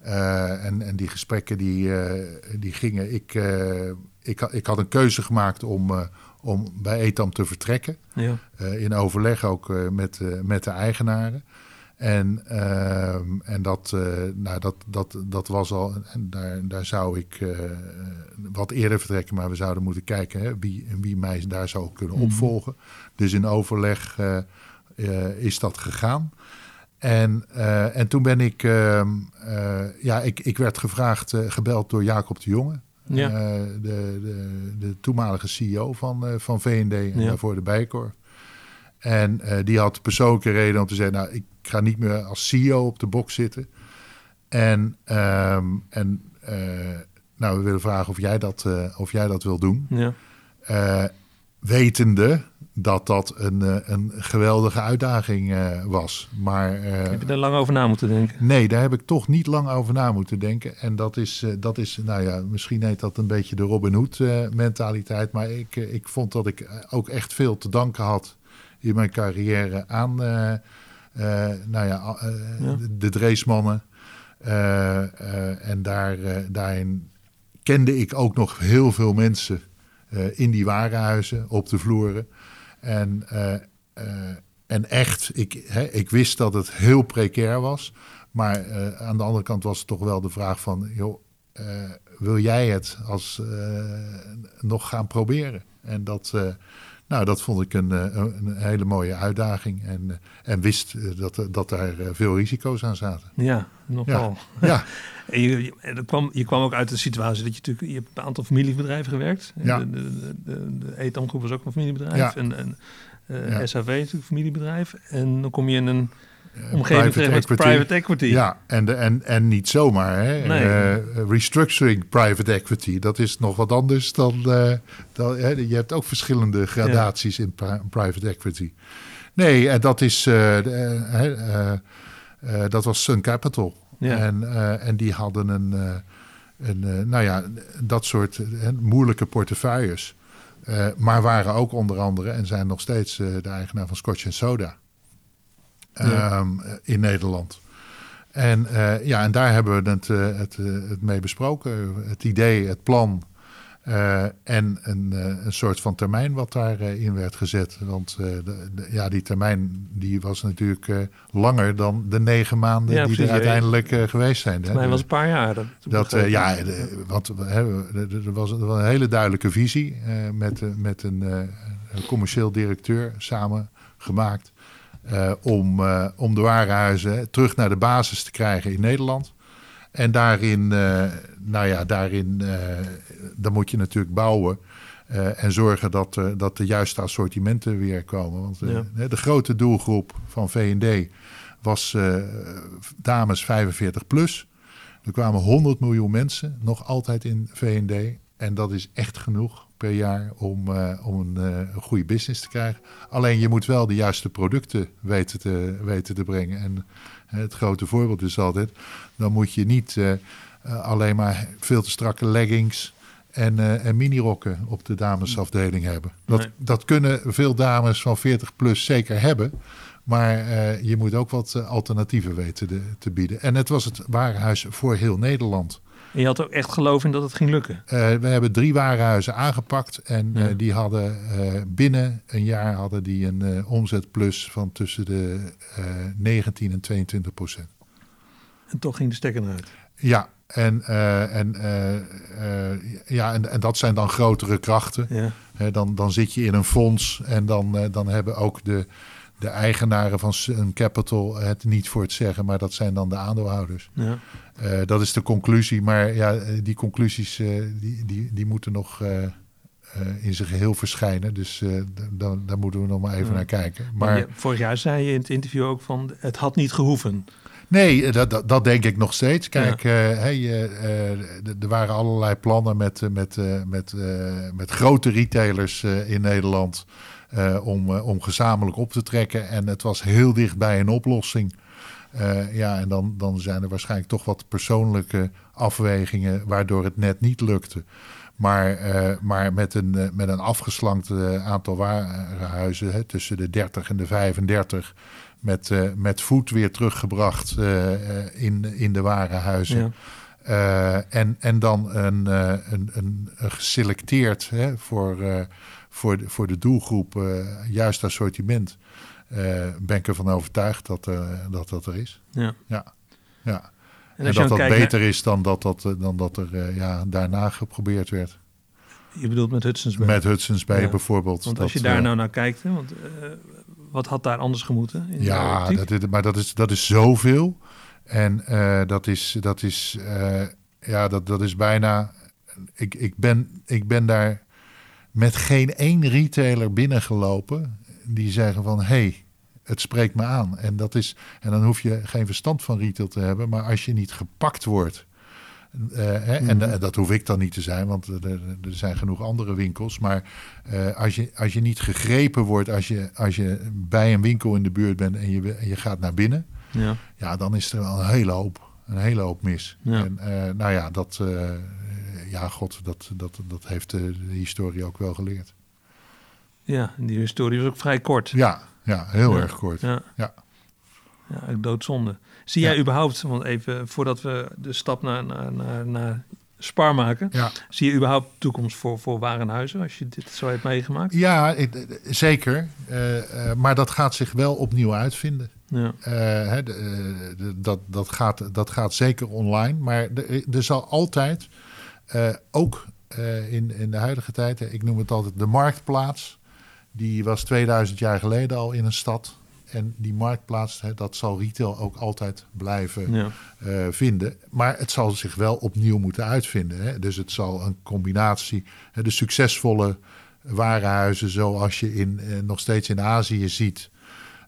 eh, en, en die gesprekken die, eh, die gingen. Ik, eh, ik, ik had een keuze gemaakt om, om bij Etam te vertrekken. Ja. In overleg ook met, met de eigenaren. En, ehm, en dat, nou, dat, dat, dat was al. En daar, daar zou ik wat eerder vertrekken, maar we zouden moeten kijken hè, wie, wie mij daar zou kunnen Mhm. opvolgen. Dus in overleg is dat gegaan. En, eh, en toen ben ik, ehm, eh, ja, ik, ik werd gevraagd, eh, gebeld door Jacob de Jonge. Ja. de, de, de toenmalige CEO van, van V&D en Ja. daarvoor de Bijkorf. En die had persoonlijke reden om te zeggen, nou, ik ga niet meer als CEO op de box zitten. En, ehm, en nou, we willen vragen of jij dat, of jij dat wil doen. Ja. Wetende dat dat een, eh, een geweldige uitdaging eh, was. Maar eh, Heb je daar lang over na moeten denken? nee, daar heb ik toch niet lang over na moeten denken. En dat is, dat is nou ja, misschien heet dat een beetje de Robin Hood mentaliteit. Maar ik, ik vond dat ik ook echt veel te danken had in mijn carrière aan nou ja, Ja. de, Dreesmannen. En daar, daarin kende ik ook nog heel veel mensen in die warenhuizen, op de vloeren. En, eh, eh, en echt, ik, hè, ik wist dat het heel precair was. Maar eh, aan de andere kant was het toch wel de vraag van... Joh, eh, wil jij het als, nog gaan proberen? En dat, nou, dat vond ik een, een hele mooie uitdaging. En, en wist dat, dat daar veel risico's aan zaten. Ja, nogal. Ja. ja. En je, je, kwam, je kwam ook uit de situatie dat je natuurlijk... Je hebt een aantal familiebedrijven gewerkt. Ja. De, de, de, was ook een familiebedrijf. En, en uh, SAV natuurlijk familiebedrijf. En dan kom je in een omgeving private equity. private equity. Ja, en, de, en, en niet zomaar. Hè? Nee. Eh, restructuring private equity, dat is nog wat anders dan... eh, dan hè? Je hebt ook verschillende gradaties in pri- private equity. Nee, en dat is... eh, eh, eh, eh, dat was Sun Capital. Ja. En, eh, en die hadden een... eh, een eh, nou ja, dat soort eh, moeilijke portefeuilles. Eh, maar waren ook onder andere en zijn nog steeds eh, de eigenaar van Scotch Soda Ja. ehm, in Nederland. En, eh, ja, en daar hebben we het, eh, het, eh, het mee besproken. Het idee, het plan en een, een soort van termijn wat daarin in werd gezet. Want de, de- ja, die termijn die was natuurlijk langer dan de negen maanden Ja, die precies, er uiteindelijk geweest zijn. hè. Mij was een paar jaar. Dat, Dat, ja, de- want er was een, hele duidelijke visie met, met een, een commercieel directeur samen gemaakt. Eh, om, eh, om de warenhuizen terug naar de basis te krijgen in Nederland. En daarin, eh, nou ja, daarin dan moet je natuurlijk bouwen. en zorgen dat, dat de juiste assortimenten weer komen. Want Ja. de grote doelgroep van V&D was dames 45 plus. Er kwamen 100 miljoen mensen nog altijd in V&D. En dat is echt genoeg per jaar om, eh, om een, eh, een goede business te krijgen. Alleen je moet wel de juiste producten weten te, weten te brengen. En eh, het grote voorbeeld is altijd... dan moet je niet alleen maar veel te strakke leggings... en, eh en minirokken op de damesafdeling hebben. Dat, Nee. dat kunnen veel dames van 40 plus zeker hebben... Maar je moet ook wat alternatieven weten te, te bieden. En het was het warenhuis voor heel Nederland. En je had ook echt geloof in dat het ging lukken. Eh, we hebben drie warenhuizen aangepakt. En Ja. eh, die hadden eh, binnen een jaar hadden die een omzetplus van tussen de eh 19 en 22 procent. En toch ging de stekker eruit. Ja, en, en, ja en, en dat zijn dan grotere krachten. Ja. Dan, dan zit je in een fonds en dan, dan hebben ook de, de eigenaren van Sun Capital het niet voor het zeggen, maar dat zijn dan de aandeelhouders. Ja. Eh, dat is de conclusie, maar ja, eh, die conclusies eh, die, die, die moeten nog in zijn geheel verschijnen. Dus dan, daar moeten we nog maar even Ja. naar kijken. Maar vorig jaar zei je in het interview ook van het had niet gehoeven. Nee, dat, dat, dat denk ik nog steeds. Kijk, hey, d- er waren allerlei plannen met, met, met, met grote retailers in Nederland om, eh, om gezamenlijk op te trekken. En het was heel dicht bij een oplossing. Eh, ja, en dan, dan zijn er waarschijnlijk toch wat persoonlijke afwegingen waardoor het net niet lukte. Maar, eh, maar met, een, eh, met een afgeslankt eh, aantal warenhuizen hè, tussen de 30 en de 35 met, eh, met voet weer teruggebracht eh, eh, in, in de warenhuizen. Ja. Eh, en, en dan een, eh, een, een, een geselecteerd hè, voor, eh, voor, de, voor de doelgroep juist assortiment. ben ik ervan overtuigd dat, dat dat er is. Ja. Ja. ja. En dat dat kijkt beter is dan dat, dat, dan dat er ja, daarna geprobeerd werd. je bedoelt met Hudson's Bay. Met Hudson's Bay Ja. bijvoorbeeld. Want Dat, als je daar nou naar kijkt, hè, want wat had daar anders gemoeten? In Ja, dat, is- maar dat is, dat is zoveel. En eh, dat is, dat is, eh, ja, dat, dat is bijna. Ik, ik, ben, ik ben daar met geen één retailer binnengelopen die zeggen van hé, hey, het spreekt me aan. En, dat is, en dan hoef je geen verstand van retail te hebben, maar als je niet gepakt wordt. eh, hè, en, Mhm. eh, dat hoef ik dan niet te zijn, want er, er- zijn genoeg andere winkels. Maar als, je, als je niet gegrepen wordt, als je, als je bij een winkel in de buurt bent en je, en je gaat naar binnen, ja. Ja, dan is er wel een hele hoop, een hele hoop mis. Ja. En eh, nou ja, dat, eh, ja, god, dat, dat, dat heeft de, historie ook wel geleerd. ja, die historie was ook vrij kort. Ja, ja heel Ja. erg kort. Ja. Ja. Doodzonde. Zie jij überhaupt, want even voordat we de stap naar, naar, naar, naar Spar maken, Ja, zie je überhaupt toekomst voor, voor warenhuizen als je dit zo hebt meegemaakt? ja ik- eh, zeker. Eh, eh, maar dat gaat zich wel opnieuw uitvinden. Ja, hè, de- de- dat, dat, gaat, dat gaat zeker online. Maar er, er zal altijd ook in, in de huidige tijd, ik noem het altijd de marktplaats. Die was 2000 jaar geleden al in een stad. En die marktplaats, hè, dat zal retail ook altijd blijven Ja. eh, vinden. Maar het zal zich wel opnieuw moeten uitvinden. Hè. Dus het zal een combinatie, hè, de succesvolle warenhuizen zoals je in, eh, nog steeds in Azië ziet.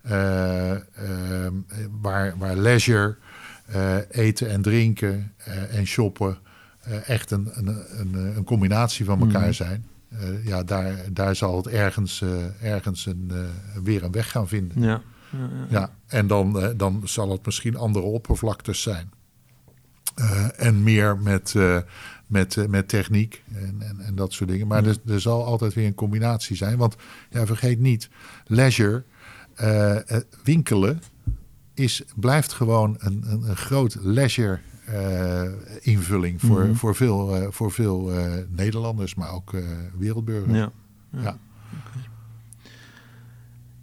eh, ehm, waar, waar leisure, eten en drinken en shoppen echt een, een, een, een combinatie van elkaar Mhm. zijn. Eh, ja, daar, daar zal het ergens, eh, ergens een, eh, weer een weg gaan vinden. Ja. Ja, ja. Ja, en dan, dan zal het misschien andere oppervlaktes zijn. En meer met, met, met techniek en, en, en dat soort dingen. Maar er, er zal altijd weer een combinatie zijn. Want ja, vergeet niet, leisure, winkelen, is, blijft gewoon een, een, een groot leisure invulling voor, Mhm. voor veel, eh, voor veel eh, Nederlanders, maar ook eh, wereldburgers. Ja. Ja. Ja.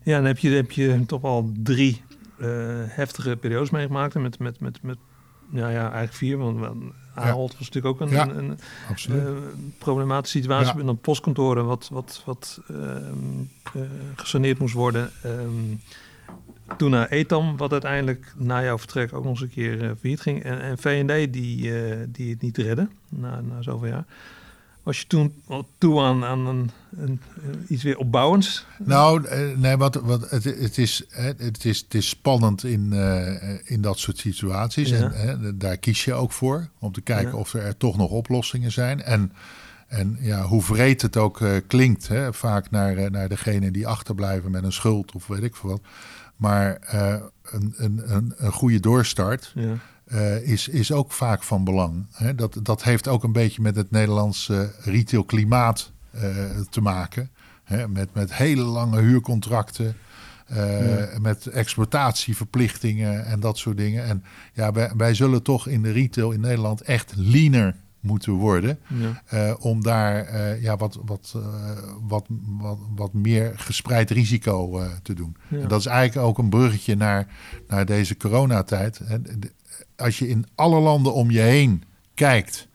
Ja, dan heb je, heb je toch al drie eh, heftige periodes meegemaakt. En met, met, met, met ja, ja, eigenlijk vier. Want Ahold was natuurlijk ook een, Ja, een, eh, problematische situatie. Ja. Met een postkantoren wat, wat, wat eh, gesaneerd moest worden. Ehm, toen naar Etam, wat uiteindelijk na jouw vertrek ook nog eens een keer uh, failliet ging. En, en V&D die, eh, die het niet redde na, na zoveel jaar. Was je toen toe aan, aan een, een, iets weer opbouwends? Nou, eh, nee, wat, wat, het, het, is, het, is, het is spannend in, eh, in dat soort situaties. Ja. En hè, daar kies je ook voor. Om te kijken Ja. of er, er toch nog oplossingen zijn. En, en ja, hoe vreed het ook eh, klinkt. Hè, vaak naar, eh, naar degene die achterblijven met een schuld of weet ik veel wat. Maar eh, een, een, een, een goede doorstart Ja. eh, is, is ook vaak van belang. Hè? Dat, dat heeft ook een beetje met het Nederlandse retailklimaat eh, te maken. Hè? Met, met hele lange huurcontracten. Ja. Met exploitatieverplichtingen en dat soort dingen. En ja, wij, wij zullen toch in de retail in Nederland echt leaner moeten worden. Ja. eh, om daar eh, ja, wat, wat, eh, wat, wat, wat meer gespreid risico te doen. Ja. En dat is eigenlijk ook een bruggetje naar, naar deze coronatijd. Als je in alle landen om je heen kijkt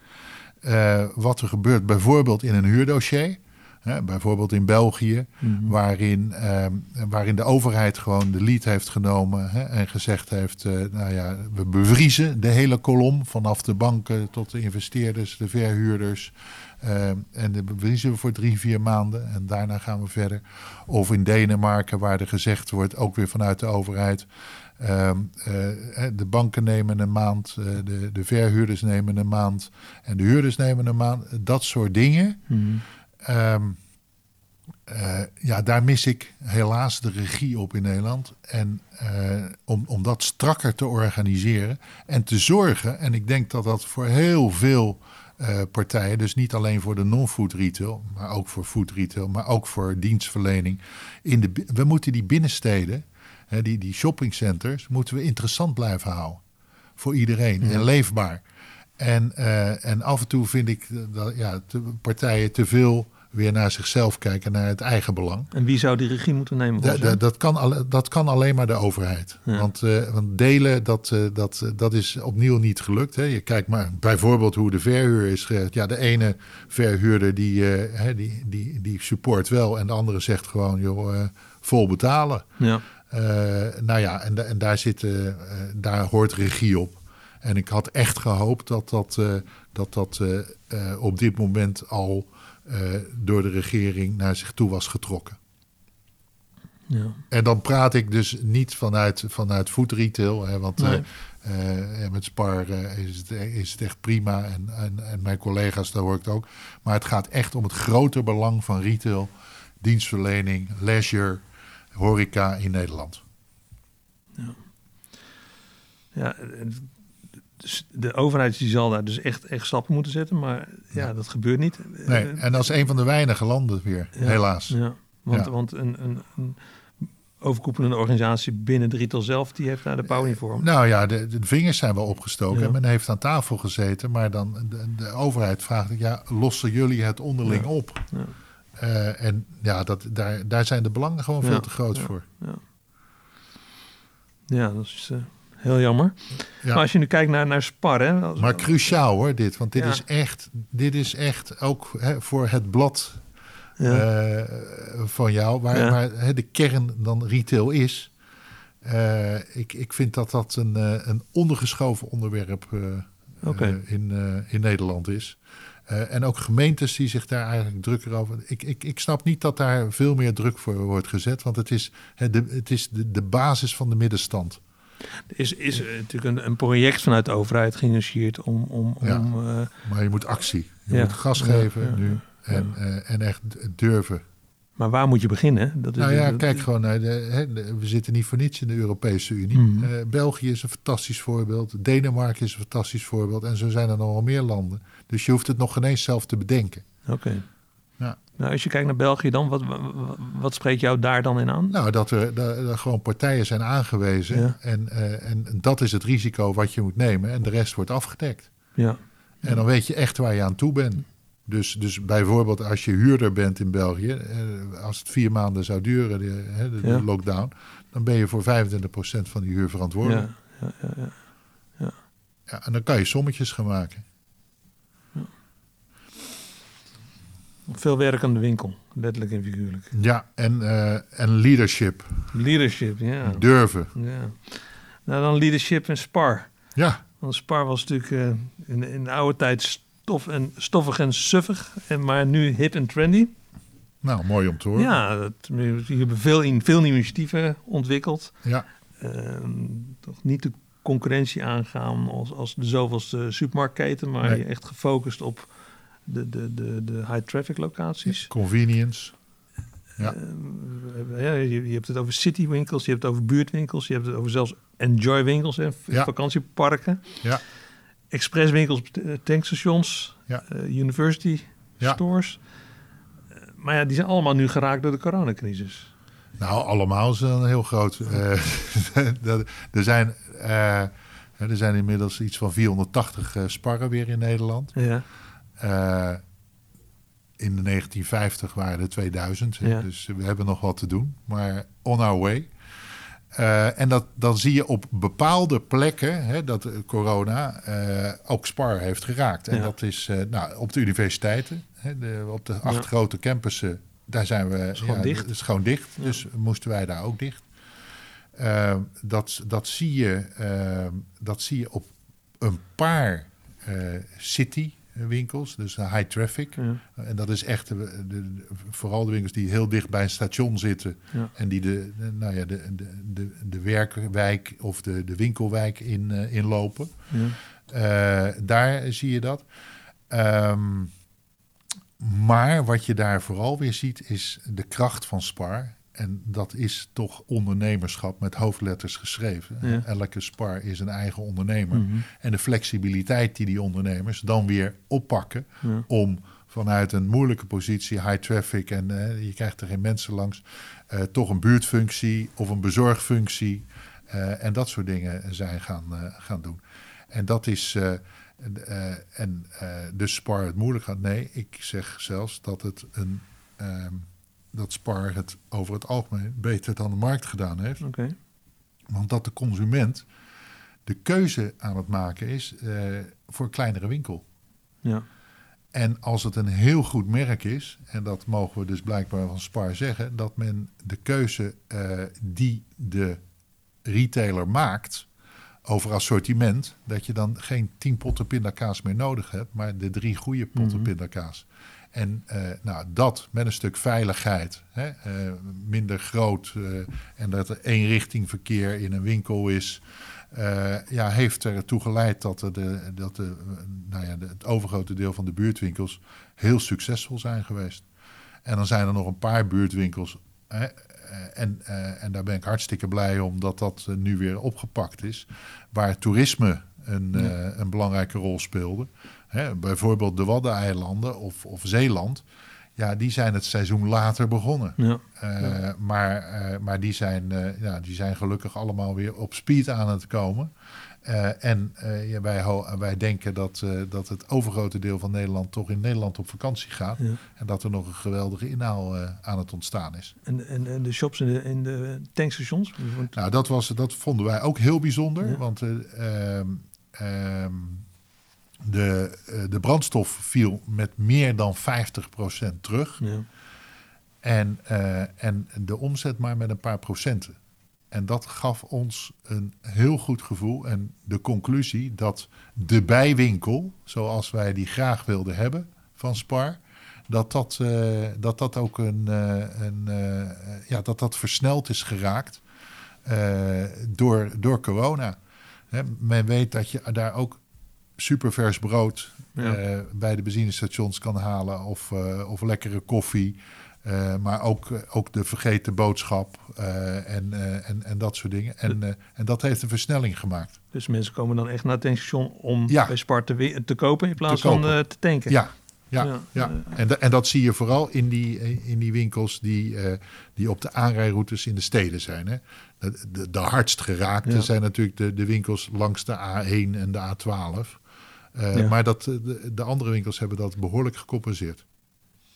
wat er gebeurt, bijvoorbeeld in een huurdossier. Hè, bijvoorbeeld in België, Mhm. waarin, ehm, waarin de overheid gewoon de lead heeft genomen hè, en gezegd heeft: eh, nou ja, we bevriezen de hele kolom, vanaf de banken tot de investeerders, de verhuurders. ehm, en de bevriezen we voor drie, vier maanden en daarna gaan we verder. Of in Denemarken, waar er gezegd wordt, ook weer vanuit de overheid. ehm, eh, de banken nemen een maand, eh, de, de verhuurders nemen een maand en de huurders nemen een maand. Dat soort dingen. Mhm. Ehm, eh, ja, daar mis ik helaas de regie op in Nederland. En eh, om, om dat strakker te organiseren en te zorgen, en ik denk dat dat voor heel veel eh, partijen, dus niet alleen voor de non-food retail, maar ook voor food retail, maar ook voor dienstverlening. In de, we moeten die binnensteden, hè, die, die shoppingcenters, moeten we interessant blijven houden. Voor iedereen Ja. en leefbaar. En, eh, en af en toe vind ik dat ja, te- partijen te veel weer naar zichzelf kijken, naar het eigen belang. En wie zou die regie moeten nemen? Da- da- dat, kan dat kan alleen maar de overheid. Ja. Want, eh, want delen, dat, eh, dat, dat is opnieuw niet gelukt. Hè. Je kijkt maar bijvoorbeeld hoe de verhuur is. Ja, de ene verhuurder die, hè, die, die, die support wel en de andere zegt gewoon, joh, vol betalen. Ja. Nou ja, en, en daar, zit, daar hoort regie op. En ik had echt gehoopt dat dat, eh, dat, dat eh, eh, op dit moment al door de regering naar zich toe was getrokken. Ja. En dan praat ik dus niet vanuit, vanuit food retail. Hè, want Nee. met Spar is, het, is het echt prima. En, en, en mijn collega's, daar hoor ik het ook. Maar het gaat echt om het grote belang van retail, dienstverlening, leisure, horeca in Nederland. Ja, dus de overheid die zal daar dus echt, echt stappen moeten zetten. Maar ja, dat gebeurt niet. Nee, Eh, en dat is een van de weinige landen weer, Ja. helaas. Ja, want, want een, een, een overkoepelende organisatie binnen de retail zelf... die heeft daar de pauw niet voor. Nou ja, de, de vingers zijn wel opgestoken Ja. en men heeft aan tafel gezeten. Maar dan de, de overheid vraagt, ja, lossen jullie het onderling op? Ja. Eh, en ja, dat, daar, daar zijn de belangen gewoon veel te groot voor. Ja, dat is eh, heel jammer. Ja. Maar als je nu kijkt naar, naar Spar, hè, als- Maar cruciaal hoor, dit. Want dit, Ja. is, echt, dit is echt ook hè, voor het blad ja. eh, van jou, waar, hè, de kern dan retail is. Eh, ik, ik vind dat dat een, eh, een ondergeschoven onderwerp in, in Nederland is. En ook gemeentes die zich daar eigenlijk drukker over. Ik, ik, ik snap niet dat daar veel meer druk voor wordt gezet, want het is, de, het is de, de basis van de middenstand. Er is, is er natuurlijk een, een project vanuit de overheid geïnitieerd om... om, Ja. om eh, Maar je moet actie. Je Ja. moet gas geven ja, nu. En, eh, en echt durven. maar waar moet je beginnen? Dat is Nou ja, dat- kijk gewoon naar de, hè, de- We zitten niet voor niets in de Europese Unie. Mhm. Eh, België is een fantastisch voorbeeld. Denemarken is een fantastisch voorbeeld. En zo zijn er nog wel meer landen. Dus je hoeft het nog geen eens zelf te bedenken. Oké. Nou, als je kijkt naar België dan, wat, wat, spreekt jou daar dan in aan? Nou, dat er, dat er gewoon partijen zijn aangewezen. Ja. En, eh, en dat is het risico wat je moet nemen. En de rest wordt afgedekt. Ja. En dan weet je echt waar je aan toe bent. Dus, dus bijvoorbeeld als je huurder bent in België, eh, als het vier maanden zou duren, de, hè, de, lockdown, dan ben je voor 25% van die huur verantwoordelijk. Ja, ja, ja, ja. Ja, en dan kan je sommetjes gaan maken. Veel werk aan de winkel, letterlijk en figuurlijk. Ja, en, eh, en leadership, Leadership, ja. durven. ja. Nou, dan leadership en Spar. Ja, Want Spar was natuurlijk eh, in, in de oude tijd stof en, stoffig en suffig, en, maar nu hip en trendy. nou mooi om te horen. Ja, dat, je hebt veel, in, veel initiatieven ontwikkeld. Ja, Ehm, toch niet de concurrentie aangaan als, als de zoveelste supermarktketen, maar Nee. je echt gefocust op de, de, de, de high traffic locaties. convenience. Ja. Ehm, ja, je, je hebt het over citywinkels, je hebt het over buurtwinkels, je hebt het over zelfs enjoy winkels, hè, Ja. vakantieparken, Ja, expresswinkels t- tankstations, Ja. eh, university stores. Eh, maar ja, die zijn allemaal nu geraakt door de coronacrisis. nou allemaal is een heel groot. eh, er, zijn, eh, er zijn inmiddels iets van 480 eh, sparren weer in Nederland. Ja, Eh, in de 1950 waren er 2000. hè, Ja. Dus we hebben nog wat te doen. Maar on our way. Eh, en dat, dan zie je op bepaalde plekken hè, dat eh, corona ook Spar heeft geraakt. En Ja. dat is nou, op de universiteiten, hè, de, op de acht Ja. grote campussen. Daar zijn we. Is gewoon ja, dicht. Is gewoon dicht. Dus moesten wij daar ook dicht. Dat, dat, zie je, dat zie je op een paar city winkels, dus high traffic. ja, En dat is echt de, de- vooral de winkels die heel dicht bij een station zitten. ja. En die de, de- nou ja, de, de, de, de werkwijk of de, de winkelwijk in, eh, inlopen. ja. Eh, daar zie je dat. Ehm, maar wat je daar vooral weer ziet is de kracht van Spar. En dat is toch ondernemerschap met hoofdletters geschreven. Ja. Elke Spar is een eigen ondernemer. Mhm. En de flexibiliteit die die ondernemers dan weer oppakken Ja. om vanuit een moeilijke positie, high traffic en eh, je krijgt er geen mensen langs, eh, toch een buurtfunctie of een bezorgfunctie eh, en dat soort dingen zijn gaan, gaan doen. En dat is, en dus Spar het moeilijk gaat. Nee, ik zeg zelfs dat het een, ehm, dat Spar het over het algemeen beter dan de markt gedaan heeft. Oké. Want dat de consument de keuze aan het maken is eh, voor een kleinere winkel. Ja. En als het een heel goed merk is, en dat mogen we dus blijkbaar van Spar zeggen, dat men de keuze eh, die de retailer maakt over assortiment, dat je dan geen tien potten pindakaas meer nodig hebt, maar de drie goede potten pindakaas. En eh, nou, dat met een stuk veiligheid, hè, eh, minder groot, eh, en dat er één richting verkeer in een winkel is, ja, heeft ertoe geleid dat, er de, dat de, nou ja, de, het overgrote deel van de buurtwinkels heel succesvol zijn geweest. En dan zijn er nog een paar buurtwinkels. Hè, en, en daar ben ik hartstikke blij om dat dat nu weer opgepakt is. Waar toerisme een, Ja. een belangrijke rol speelde. Hè, bijvoorbeeld de Waddeneilanden of, of Zeeland. Ja, die zijn het seizoen later begonnen. Ja. Eh, maar, eh, maar die, zijn, eh, ja, die zijn gelukkig allemaal weer op speed aan het komen. En ja, wij, wij denken dat, dat het overgrote deel van Nederland toch in Nederland op vakantie gaat. En dat er nog een geweldige inhaal aan het ontstaan is. En, en, en de shops in de, in de tankstations? Nou, dat, was, dat vonden wij ook heel bijzonder. Want ehm, de, eh, de brandstof viel met meer dan 50% terug. Ja. En, eh, en de omzet maar met een paar procenten. En dat gaf ons een heel goed gevoel. En de conclusie dat de bijwinkel, zoals wij die graag wilden hebben van Spar, dat dat, eh, dat, dat ook een, een ja, dat dat versneld is geraakt door, door corona. Men weet dat je daar ook supervers brood Ja. eh, bij de benzinestations kan halen of, eh, of lekkere koffie. Eh, maar ook, ook de vergeten boodschap en, en, en dat soort dingen. En, en dat heeft een versnelling gemaakt. Dus mensen komen dan echt naar het tankstation om Ja. bij Spar te, te kopen in plaats Te van kopen. te tanken. Ja, ja, Ja, ja. En, da- en dat zie je vooral in die, in die winkels die, die op de aanrijroutes in de steden zijn. Hè. De, de, de hardst geraakte Ja. zijn natuurlijk de, de winkels langs de A1 en de A12. Eh, Ja. Maar dat, eh, de, de andere winkels hebben dat behoorlijk gecompenseerd.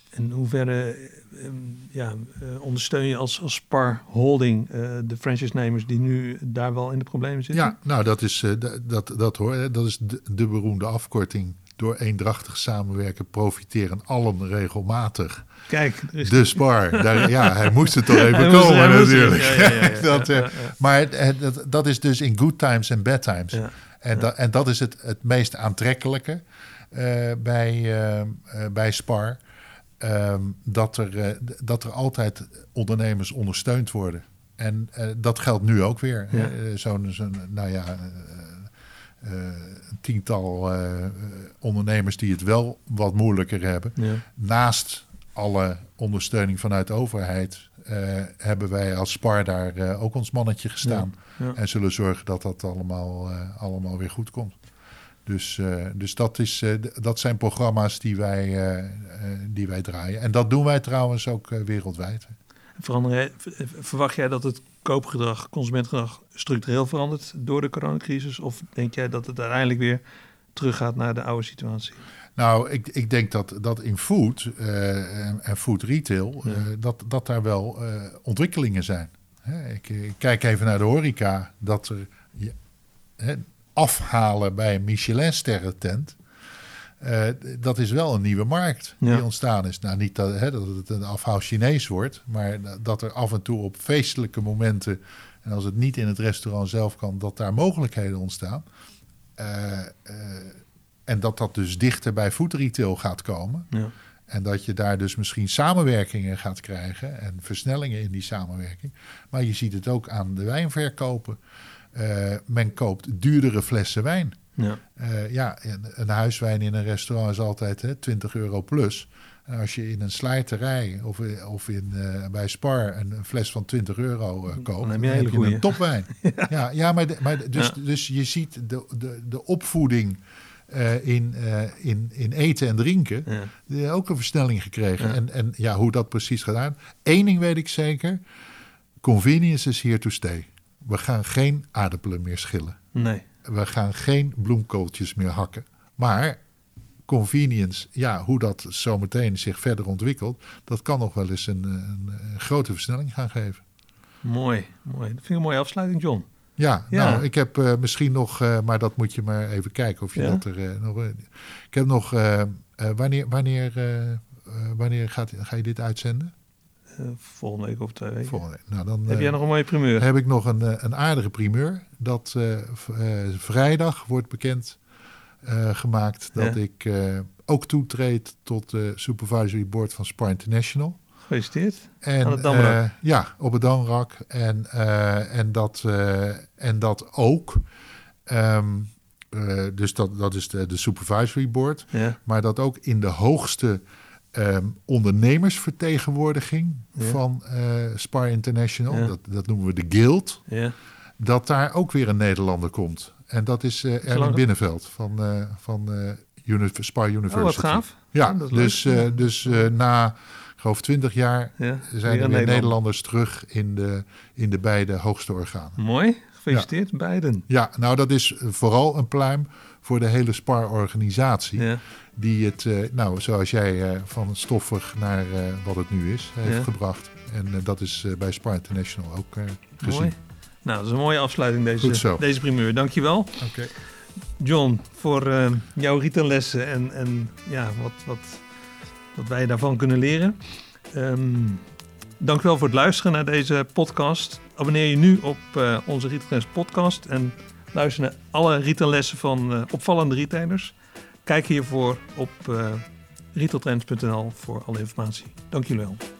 En in hoeverre eh, ehm, ja, eh, ondersteun je als, als Spar Holding de franchise-nemers die nu daar wel in de problemen zitten? Ja, nou dat is, dat, dat, hoor, hè. dat is de, de beroemde afkorting. Door eendrachtig samenwerken profiteren allen regelmatig. Kijk, is De Spar, daar, ja, hij moest er toch even Hij komen natuurlijk. Ja, ja, ja, ja. dat, Ja, ja. Maar het- het- dat, dat is dus in good times en bad times. En, dat, en dat is het, het meest aantrekkelijke eh, bij, eh, eh, bij Spar. Ehm, dat, er, dat er altijd ondernemers ondersteund worden. En dat geldt nu ook weer. Ja. Zo'n, nou ja, een tiental ondernemers die het wel wat moeilijker hebben. Ja. Naast alle ondersteuning vanuit de overheid hebben wij als Spar daar eh, ook ons mannetje gestaan. Ja. En zullen zorgen dat dat allemaal, eh, allemaal weer goed komt. Dus, eh, dus dat, is, eh, dat zijn programma's die wij, eh, eh, die wij draaien. En dat doen wij trouwens ook eh, wereldwijd. Veranderen, verwacht jij dat het koopgedrag, consumentgedrag structureel verandert door de coronacrisis? Of denk jij dat het uiteindelijk weer teruggaat naar de oude situatie? Nou, ik, ik denk dat, dat in food eh, en, en food retail, eh, dat, dat daar wel eh, ontwikkelingen zijn. Hè, ik, ik kijk even naar de horeca, dat er ja, hè, afhalen bij een Michelin-sterren tent. eh, dat is wel een nieuwe markt Ja. die ontstaan is. Nou, niet dat, hè, dat het een afhaal Chinees wordt, maar dat er af en toe op feestelijke momenten, en als het niet in het restaurant zelf kan, dat daar mogelijkheden ontstaan. Eh, en dat dat dus dichter bij food retail gaat komen. Ja. En dat je daar dus misschien samenwerkingen gaat krijgen en versnellingen in die samenwerking. Maar je ziet het ook aan de wijnverkopen. Eh, men koopt duurdere flessen wijn. Ja. Eh, ja, een, een huiswijn in een restaurant is altijd hè, 20 euro plus. En als je in een slijterij of, of in, eh, bij Spar een, een fles van 20 euro koopt, Dan heb je een topwijn. ja. ja, maar, de- maar de- dus, Ja. dus je ziet de, de, de opvoeding eh, in, eh, in, in eten en drinken. Ja. Ook een versnelling gekregen. Ja. En, en ja, hoe dat precies gedaan. Eén ding weet ik zeker. Convenience is here to stay. We gaan geen aardappelen meer schillen. Nee. We gaan geen bloemkooltjes meer hakken. Maar convenience, ja, hoe dat zometeen zich verder ontwikkelt, dat kan nog wel eens een, een, een grote versnelling gaan geven. Mooi, mooi. Dat vind ik een mooie afsluiting, John. Ja, Ja. nou, ik heb eh, misschien nog, eh, maar dat moet je maar even kijken of je Ja? dat er eh, nog. ik heb nog, wanneer, wanneer, wanneer gaat, ga je dit uitzenden? Volgende week of twee weken. Volgende. Nou, dan Heb jij nog een mooie primeur? heb ik nog een, een aardige primeur. Dat vrijdag wordt bekend gemaakt dat Ja. ik ook toetreed tot de Supervisory Board van Spar International. Gefeliciteerd. En, Aan het Damrak. eh, ja, op het Damrak. En, eh, en, dat, eh, en dat ook. ehm, eh, dus dat, dat is de, de Supervisory Board. Ja. Maar dat ook in de hoogste ehm, ondernemersvertegenwoordiging Ja. van Spar International, Ja. dat, dat noemen we de Guild, Ja. dat daar ook weer een Nederlander komt. En dat is Erwin? Binnenveld van, van eh, Uni- Spar University. Oh, wat gaaf. Ja, Oh, dus, dus na, geloof 20 jaar Ja. zijn er weer. Nederlanders terug in de, in de beide hoogste organen. Mooi. Gefeliciteerd, beiden. Ja, nou dat is vooral een pluim voor de hele SPAR-organisatie. Ja. Die het, eh, nou zoals jij, eh, van stoffig naar eh, wat het nu is, heeft gebracht. En dat is bij SPAR International ook gezien. Mooi. Nou, dat is een mooie afsluiting deze, deze primeur. Dankjewel. Oké. John, voor jouw retaillessen en, en ja, wat, wat, wat wij daarvan kunnen leren. Ehm dank wel voor het luisteren naar deze podcast. Abonneer je nu op eh, onze Retail Trends podcast en luister naar alle retaillessen van eh, opvallende retailers. Kijk hiervoor op eh retailtrends.nl voor alle informatie. Dank jullie wel.